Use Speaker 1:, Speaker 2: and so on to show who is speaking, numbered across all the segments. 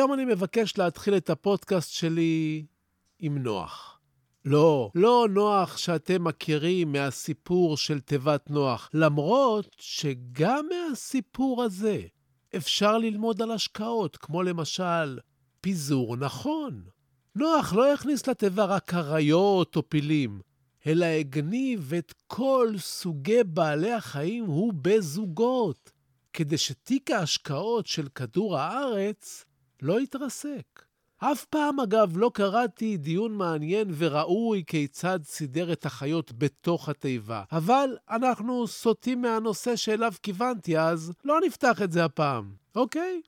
Speaker 1: היום אני מבקש להתחיל את הפודקאסט שלי עם נוח. לא, לא נוח שאתם מכירים מהסיפור של תיבת נוח, למרות שגם מהסיפור הזה אפשר ללמוד על השקעות, כמו למשל פיזור נכון. נוח לא הכניס לתיבה רק אריות או פילים, אלא הגניב את כל סוגי בעלי החיים הוא בזוגות, כדי שתיק ההשקעות של כדור הארץ לא התרסק. אף פעם, אגב, לא קראתי דיון מעניין וראוי כיצד סידר את החיות בתוך התיבה. אבל אנחנו סוטים מהנושא שאליו כיוונתי, אז לא נפתח את זה הפעם, אוקיי?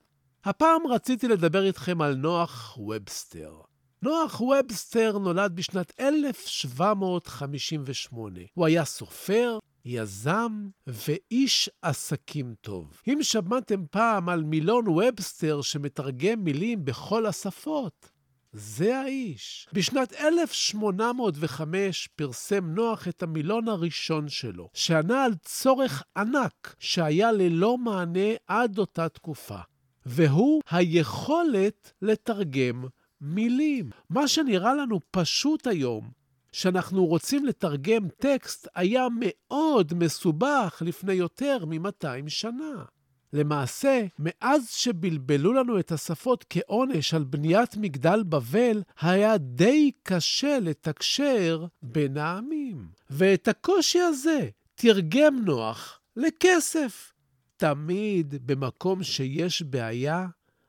Speaker 1: הפעם רציתי לדבר איתכם על נוח ובסטר. נוח ובסטר נולד בשנת 1758. הוא היה סופר, יזם ואיש עסקים טוב. אם שמעתם פעם על מילון ובסטר שמתרגם מילים בכל השפות, זה האיש. בשנת 1805 פרסם נוח את המילון הראשון שלו, שענה על צורך ענק שהיה ללא מענה עד אותה תקופה, והוא היכולת לתרגם מילים. מה שנראה לנו פשוט היום, שאנחנו רוצים לתרגם טקסט היה מאוד מסובך לפני יותר מ-200 שנה. למעשה, מאז שבלבלו לנו את השפות כעונש על בניית מגדל בבל, היה די קשה לתקשר בין העמים. ואת הקושי הזה תרגם נוח לכסף. תמיד במקום שיש בעיה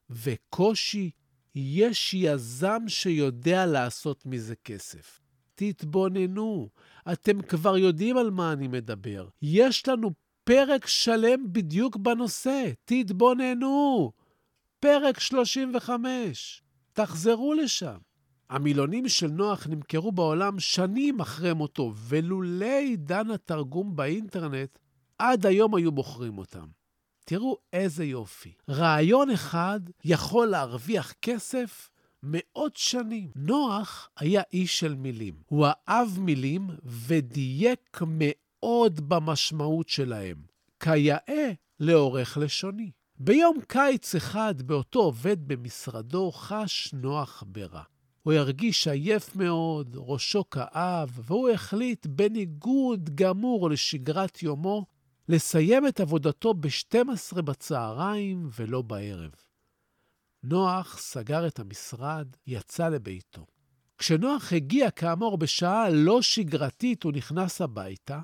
Speaker 1: וקושי, יש יזם שיודע לעשות מזה כסף. תתבוננו, אתם כבר יודעים על מה אני מדבר. יש לנו פרק שלם בדיוק בנושא, תתבוננו. פרק 35, תחזרו לשם. המילונים של נוח נמכרו בעולם שנים אחרי מותו, ולולא עידן התרגום באינטרנט, עד היום היו בוחרים אותם. תראו איזה יופי. רעיון אחד יכול להרוויח כסף מאות שנים. נוח היה איש של מילים. הוא אהב מילים ודייק מאוד במשמעות שלהם, כיאה לעורך לשוני. ביום קיץ אחד, באותו עובד במשרדו, חש נוח ברע. הוא הרגיש עייף מאוד, ראשו כאב, והוא החליט, בניגוד גמור לשגרת יומו, לסיים את עבודתו ב-12 בצהריים ולא בערב. נוח סגר את המשרד, יצא לביתו. כשנוח הגיע, כאמור, בשעה לא שגרתית, הוא נכנס הביתה,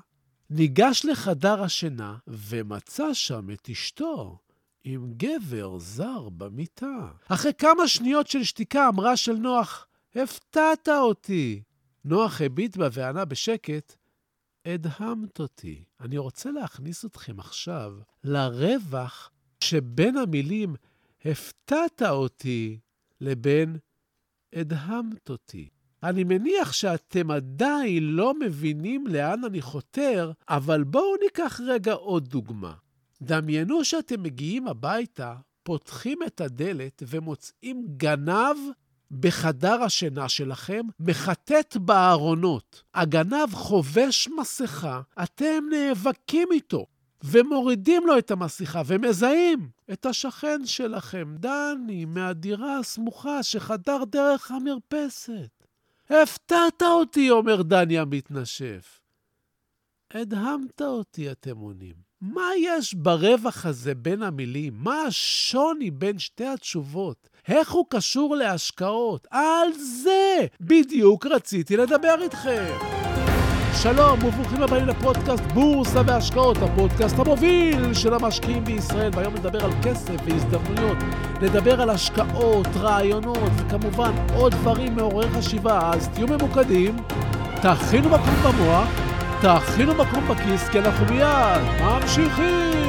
Speaker 1: ניגש לחדר השינה ומצא שם את אשתו עם גבר זר במיטה. אחרי כמה שניות של שתיקה אמרה של נוח, הפתעת אותי. נוח הביט בה וענה בשקט, הדהמת אותי. אני רוצה להכניס אתכם עכשיו לרווח שבין המילים הפתעת אותי, לבין הדהמת אותי. אני מניח שאתם עדיין לא מבינים לאן אני חותר, אבל בואו ניקח רגע עוד דוגמה. דמיינו שאתם מגיעים הביתה, פותחים את הדלת ומוצאים גנב בחדר השינה שלכם, מחטט בארונות. הגנב חובש מסכה, אתם נאבקים איתו. ומורידים לו את המסכה ומזהים את השכן שלכם, דני, מהדירה הסמוכה שחדר דרך המרפסת. הפתעת אותי, אומר דני המתנשף. הדהמת אותי, אתם עונים. מה יש ברווח הזה בין המילים? מה השוני בין שתי התשובות? איך הוא קשור להשקעות? על זה בדיוק רציתי לדבר איתכם. שלום וברוכים הבאים לפודקאסט בורסה והשקעות, הפודקאסט המוביל של המשקיעים בישראל. והיום נדבר על כסף והזדמנויות, נדבר על השקעות, רעיונות וכמובן עוד דברים מעוררי חשיבה. אז תהיו ממוקדים, תכינו מקום במוח, תכינו מקום בכיס, כי אנחנו מיד ממשיכים.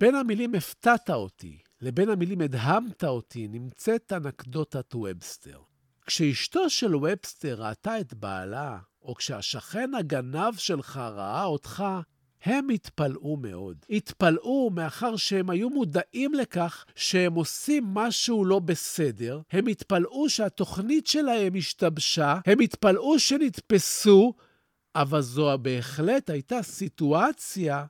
Speaker 1: בין המילים הפתעת אותי לבין המילים הדהמת אותי נמצאת אנקדוטת ובסטר. כשאשתו של ובסטר ראתה את בעלה, או כשהשכן הגנב שלך ראה אותך, הם התפלאו מאוד. התפלאו מאחר שהם היו מודעים לכך שהם עושים משהו לא בסדר, הם התפלאו שהתוכנית שלהם השתבשה, הם התפלאו שנתפסו, אבל זו בהחלט הייתה סיטואציה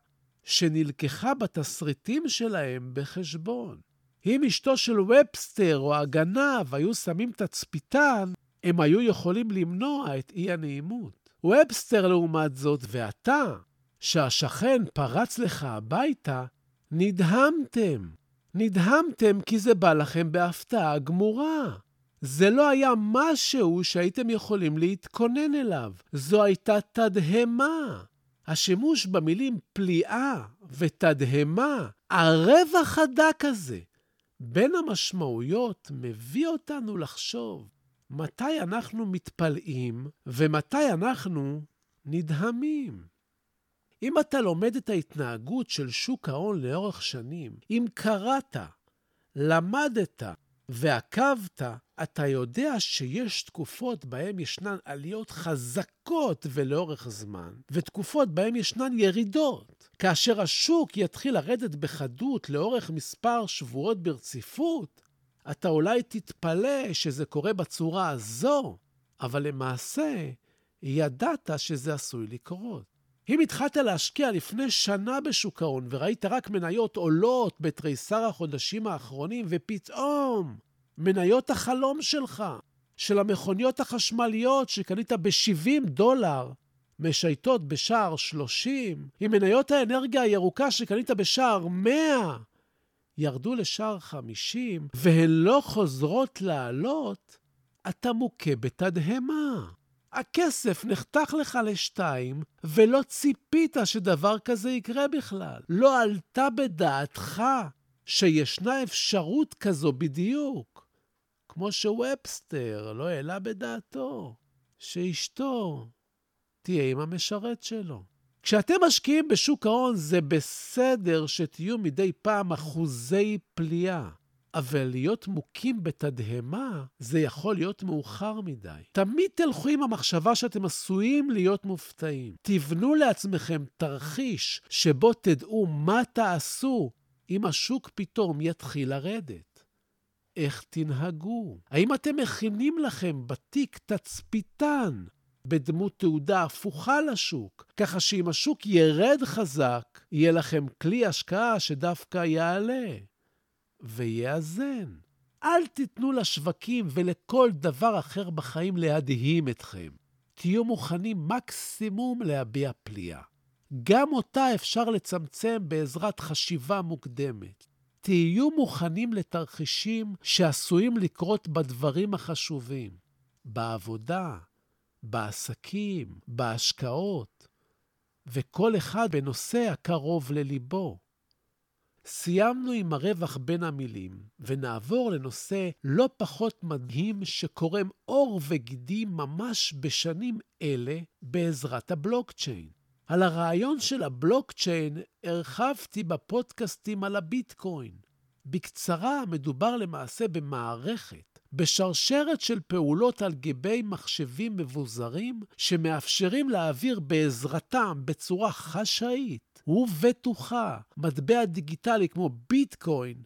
Speaker 1: שנלקחה בתסריטים שלהם בחשבון. אם אשתו של ובסטר או הגנב היו שמים תצפיתן, הם היו יכולים למנוע את אי-הנעימות. ובסטר, לעומת זאת, ואתה, שהשכן פרץ לך הביתה, נדהמתם. נדהמתם כי זה בא לכם בהפתעה גמורה. זה לא היה משהו שהייתם יכולים להתכונן אליו, זו הייתה תדהמה. השימוש במילים פליאה ותדהמה, הרווח הדק הזה בין המשמעויות מביא אותנו לחשוב מתי אנחנו מתפלאים ומתי אנחנו נדהמים. אם אתה לומד את ההתנהגות של שוק ההון לאורך שנים, אם קראת, למדת ועקבת, אתה יודע שיש תקופות בהן ישנן עליות חזקות ולאורך זמן, ותקופות בהן ישנן ירידות. כאשר השוק יתחיל לרדת בחדות לאורך מספר שבועות ברציפות, אתה אולי תתפלא שזה קורה בצורה הזו, אבל למעשה ידעת שזה עשוי לקרות. אם התחלת להשקיע לפני שנה בשוק ההון וראית רק מניות עולות בתריסר החודשים האחרונים, ופתאום מניות החלום שלך, של המכוניות החשמליות שקנית ב-70 דולר, משייטות בשער 30, עם מניות האנרגיה הירוקה שקנית בשער 100, ירדו לשער 50, והן לא חוזרות לעלות, אתה מוכה בתדהמה. הכסף נחתך לך לשתיים, ולא ציפית שדבר כזה יקרה בכלל. לא עלתה בדעתך שישנה אפשרות כזו בדיוק. כמו שוובסטר לא העלה בדעתו שאשתו תהיה עם המשרת שלו. כשאתם משקיעים בשוק ההון, זה בסדר שתהיו מדי פעם אחוזי פליאה. אבל להיות מוכים בתדהמה, זה יכול להיות מאוחר מדי. תמיד תלכו עם המחשבה שאתם עשויים להיות מופתעים. תבנו לעצמכם תרחיש שבו תדעו מה תעשו אם השוק פתאום יתחיל לרדת. איך תנהגו? האם אתם מכינים לכם בתיק תצפיתן בדמות תעודה הפוכה לשוק, ככה שאם השוק ירד חזק, יהיה לכם כלי השקעה שדווקא יעלה? ויאזן. אל תיתנו לשווקים ולכל דבר אחר בחיים להדהים אתכם. תהיו מוכנים מקסימום להביע פליאה. גם אותה אפשר לצמצם בעזרת חשיבה מוקדמת. תהיו מוכנים לתרחישים שעשויים לקרות בדברים החשובים, בעבודה, בעסקים, בהשקעות, וכל אחד בנושא הקרוב לליבו. סיימנו עם הרווח בין המילים, ונעבור לנושא לא פחות מדהים שקורם עור וגידים ממש בשנים אלה בעזרת הבלוקצ'יין. על הרעיון של הבלוקצ'יין הרחבתי בפודקאסטים על הביטקוין. בקצרה, מדובר למעשה במערכת, בשרשרת של פעולות על גבי מחשבים מבוזרים, שמאפשרים להעביר בעזרתם בצורה חשאית ובטוחה מטבע דיגיטלי כמו ביטקוין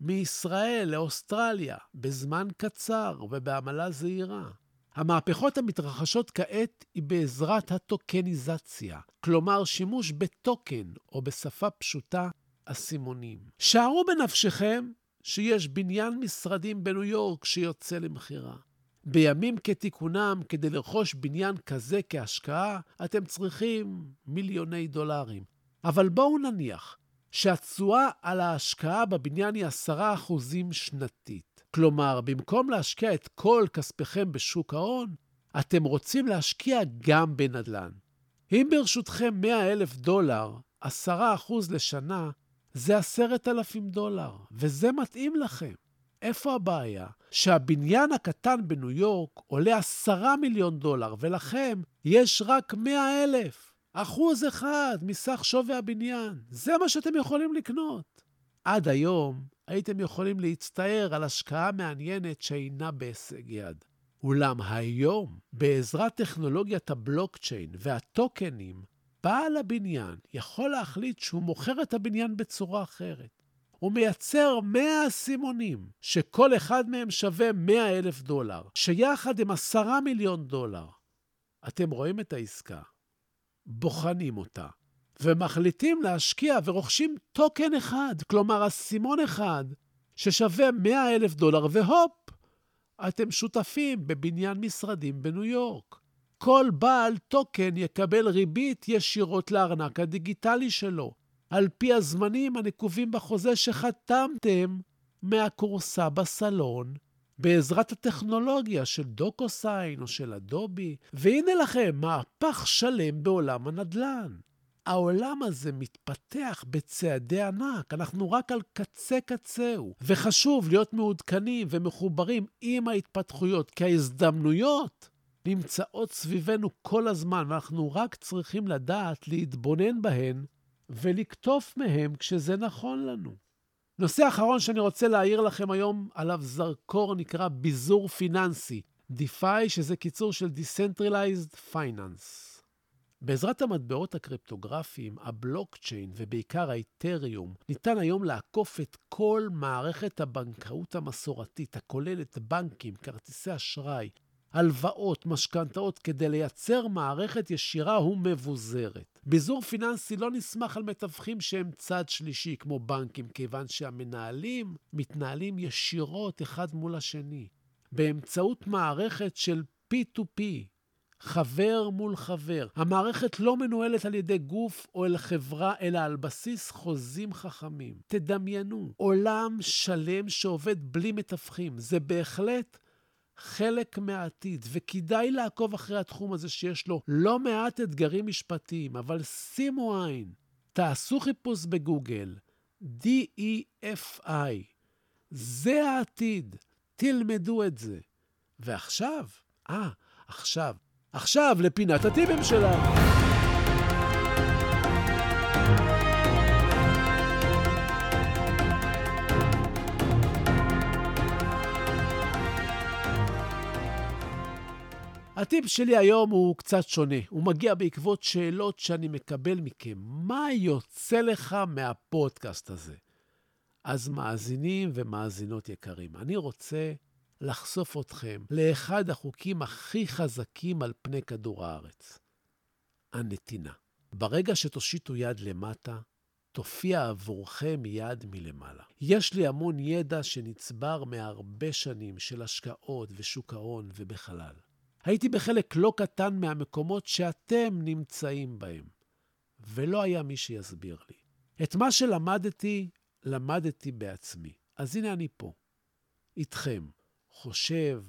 Speaker 1: מישראל לאוסטרליה בזמן קצר ובעמלה זהירה. המהפכות המתרחשות כעת היא בעזרת הטוקניזציה, כלומר שימוש בטוקן, או בשפה פשוטה, אסימונים. שערו בנפשכם שיש בניין משרדים בניו יורק שיוצא למכירה. בימים כתיקונם, כדי לרכוש בניין כזה כהשקעה, אתם צריכים מיליוני דולרים. אבל בואו נניח שהתשואה על ההשקעה בבניין היא 10% שנתית. כלומר, במקום להשקיע את כל כספיכם בשוק ההון, אתם רוצים להשקיע גם בנדל"ן. אם ברשותכם 100 אלף דולר, 10% לשנה, זה 10,000 דולר, וזה מתאים לכם. איפה הבעיה? שהבניין הקטן בניו יורק עולה 10 מיליון דולר, ולכם יש רק 100 אלף. אחוז אחד מסך שווי הבניין. זה מה שאתם יכולים לקנות. עד היום הייתם יכולים להצטער על השקעה מעניינת שאינה בהישג יד. אולם היום, בעזרת טכנולוגיית הבלוקצ'יין והטוקנים, בעל הבניין יכול להחליט שהוא מוכר את הבניין בצורה אחרת. הוא מייצר 100 אסימונים, שכל אחד מהם שווה 100 אלף דולר, שיחד הם 10 מיליון דולר. אתם רואים את העסקה, בוחנים אותה, ומחליטים להשקיע ורוכשים טוקן אחד, כלומר אסימון אחד, ששווה 100 אלף דולר, והופ, אתם שותפים בבניין משרדים בניו יורק. כל בעל טוקן יקבל ריבית ישירות לארנק הדיגיטלי שלו, על פי הזמנים הנקובים בחוזה שחתמתם מהכורסה בסלון, בעזרת הטכנולוגיה של דוקוסיין או של אדובי, והנה לכם מהפך שלם בעולם הנדל"ן. העולם הזה מתפתח בצעדי ענק, אנחנו רק על קצה קצהו, וחשוב להיות מעודכנים ומחוברים עם ההתפתחויות, כי ההזדמנויות נמצאות סביבנו כל הזמן, ואנחנו רק צריכים לדעת להתבונן בהן ולקטוף מהם כשזה נכון לנו. נושא אחרון שאני רוצה להעיר לכם היום עליו זרקור נקרא ביזור פיננסי, DeFi, שזה קיצור של Decentralized Finance. בעזרת המטבעות הקריפטוגרפיים, הבלוקצ'יין ובעיקר האיתריום, ניתן היום לעקוף את כל מערכת הבנקאות המסורתית, הכוללת בנקים, כרטיסי אשראי, הלוואות, משכנתאות, כדי לייצר מערכת ישירה ומבוזרת. ביזור פיננסי לא נסמך על מתווכים שהם צד שלישי, כמו בנקים, כיוון שהמנהלים מתנהלים ישירות אחד מול השני, באמצעות מערכת של P2P, חבר מול חבר. המערכת לא מנוהלת על ידי גוף או אל חברה, אלא על בסיס חוזים חכמים. תדמיינו, עולם שלם שעובד בלי מתווכים. זה בהחלט חלק מהעתיד, וכדאי לעקוב אחרי התחום הזה שיש לו לא מעט אתגרים משפטיים, אבל שימו עין, תעשו חיפוש בגוגל, DEFI, זה העתיד, תלמדו את זה. ועכשיו, אה, עכשיו, עכשיו לפינת הטיפים שלנו. הטיפ שלי היום הוא קצת שונה. הוא מגיע בעקבות שאלות שאני מקבל מכם. מה יוצא לך מהפודקאסט הזה? אז מאזינים ומאזינות יקרים, אני רוצה לחשוף אתכם לאחד החוקים הכי חזקים על פני כדור הארץ, הנתינה. ברגע שתושיטו יד למטה, תופיע עבורכם יד מלמעלה. יש לי המון ידע שנצבר מהרבה שנים של השקעות ושוק ההון ובחלל. הייתי בחלק לא קטן מהמקומות שאתם נמצאים בהם, ולא היה מי שיסביר לי. את מה שלמדתי, למדתי בעצמי. אז הנה אני פה, איתכם, חושב,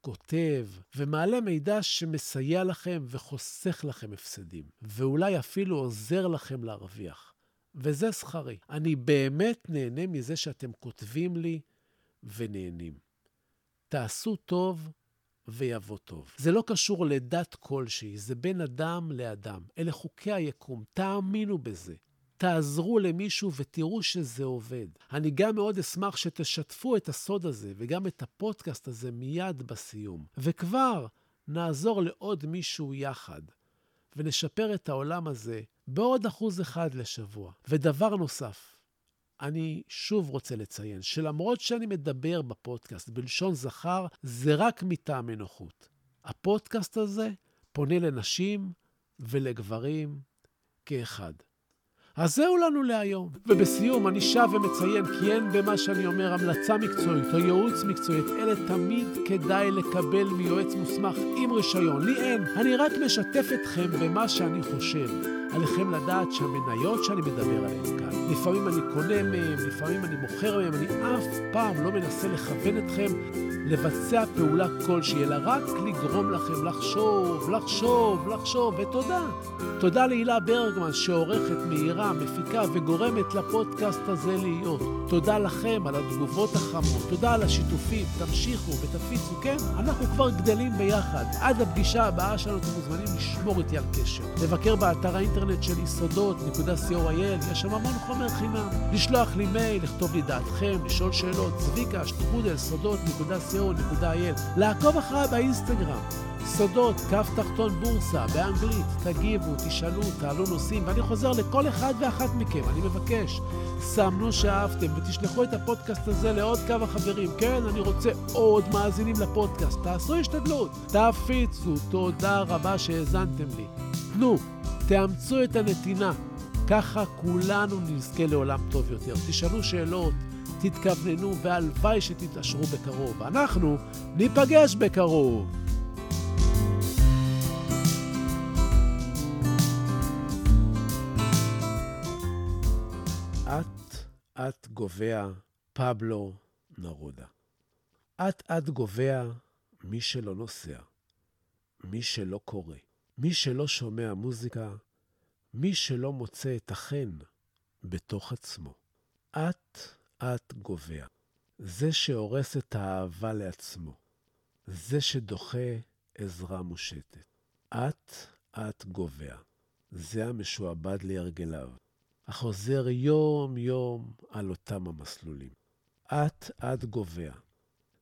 Speaker 1: כותב ומעלה מידע שמסייע לכם וחוסך לכם הפסדים, ואולי אפילו עוזר לכם להרוויח. וזה שכרי. אני באמת נהנה מזה שאתם כותבים לי ונהנים. תעשו טוב ויבוא טוב. זה לא קשור לדת כלשהי, זה בין אדם לאדם. אלה חוקי היקום, תאמינו בזה. תעזרו למישהו ותראו שזה עובד. אני גם מאוד אשמח שתשתפו את הסוד הזה וגם את הפודקאסט הזה מיד בסיום. וכבר נעזור לעוד מישהו יחד, ונשפר את העולם הזה בעוד אחוז אחד לשבוע. ודבר נוסף, אני שוב רוצה לציין שלמרות שאני מדבר בפודקאסט בלשון זכר, זה רק מטעמי נוחות. הפודקאסט הזה פונה לנשים ולגברים כאחד. אז זהו לנו להיום. ובסיום, אני שב ומציין כי אין במה שאני אומר המלצה מקצועית או ייעוץ מקצועי. את אלה תמיד כדאי לקבל מיועץ מוסמך עם רישיון. לי אין. אני רק משתף אתכם במה שאני חושב. עליכם לדעת שהמניות שאני מדבר עליהן כאן, לפעמים אני קונה מהן, לפעמים אני מוכר מהן, אני אף פעם לא מנסה לכוון אתכם לבצע פעולה כלשהי, אלא רק לגרום לכם לחשוב, לחשוב, לחשוב, ותודה. תודה להילה ברגמן שעורכת, מהירה, מפיקה וגורמת לפודקאסט הזה להיות. תודה לכם על התגובות החמות, תודה על השיתופים, תמשיכו ותפיצו, כן? אנחנו כבר גדלים ביחד. עד הפגישה הבאה שלנו אתם מוזמנים לשמור איתי על קשר. לבקר באתר האינטרנט של יסודות.co.il, יש שם המון חומר חינם. לשלוח לי מייל, לכתוב לי דעתכם, לשאול שאלות, צביקה, שטרודל, סודות.co.il. לעקוב אחריי באינסטגרם. סודות, כף תחתון בורסה, באנגלית, תגיבו, תשאלו, תעלו נושאים, ואני חוזר לכל אחד ואחת מכם, אני מבקש, סמנו שאהבתם ותשלחו את הפודקאסט הזה לעוד כמה חברים. כן, אני רוצה עוד מאזינים לפודקאסט, תעשו השתדלות, תפיצו, תודה רבה שהאזנתם לי. תנו, תאמצו את הנתינה, ככה כולנו נזכה לעולם טוב יותר. תשאלו שאלות, תתכווננו, והלוואי שתתעשרו בקרוב. אנחנו ניפגש בקרוב. אט-אט גובע פבלו נרודה. אט-אט גובע מי שלא נוסע, מי שלא קורא, מי שלא שומע מוזיקה, מי שלא מוצא את החן בתוך עצמו. אט-אט גובע. זה שהורס את האהבה לעצמו. זה שדוחה עזרה מושטת. אט-אט גובע. זה המשועבד להרגליו. החוזר יום-יום על אותם המסלולים. אט-אט גובע.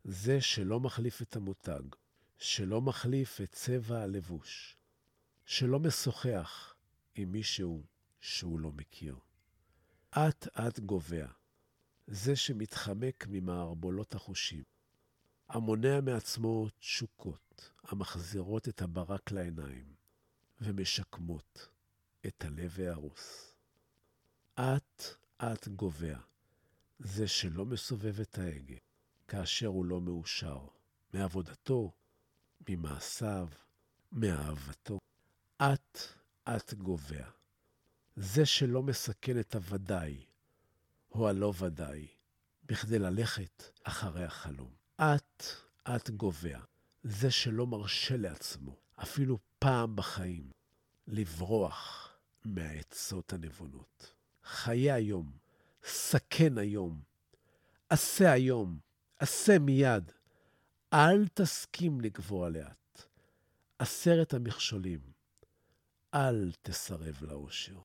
Speaker 1: זה שלא מחליף את המותג, שלא מחליף את צבע הלבוש, שלא משוחח עם מישהו שהוא לא מכיר. אט-אט גובע. זה שמתחמק ממערבולות החושים, המונע מעצמו תשוקות המחזירות את הברק לעיניים ומשקמות את הלב ההרוס. אט-אט גובע. זה שלא מסובב את ההגה, כאשר הוא לא מאושר, מעבודתו, ממעשיו, מאהבתו. אט-אט גובע. זה שלא מסכן את הוודאי, או הלא ודאי, בכדי ללכת אחרי החלום. אט-אט גובע. זה שלא מרשה לעצמו, אפילו פעם בחיים, לברוח מהעצות הנבונות. חיה היום, סכן היום, עשה היום, עשה מיד. אל תסכים לגבוה לאט. עשרת המכשולים, אל תסרב לאושר.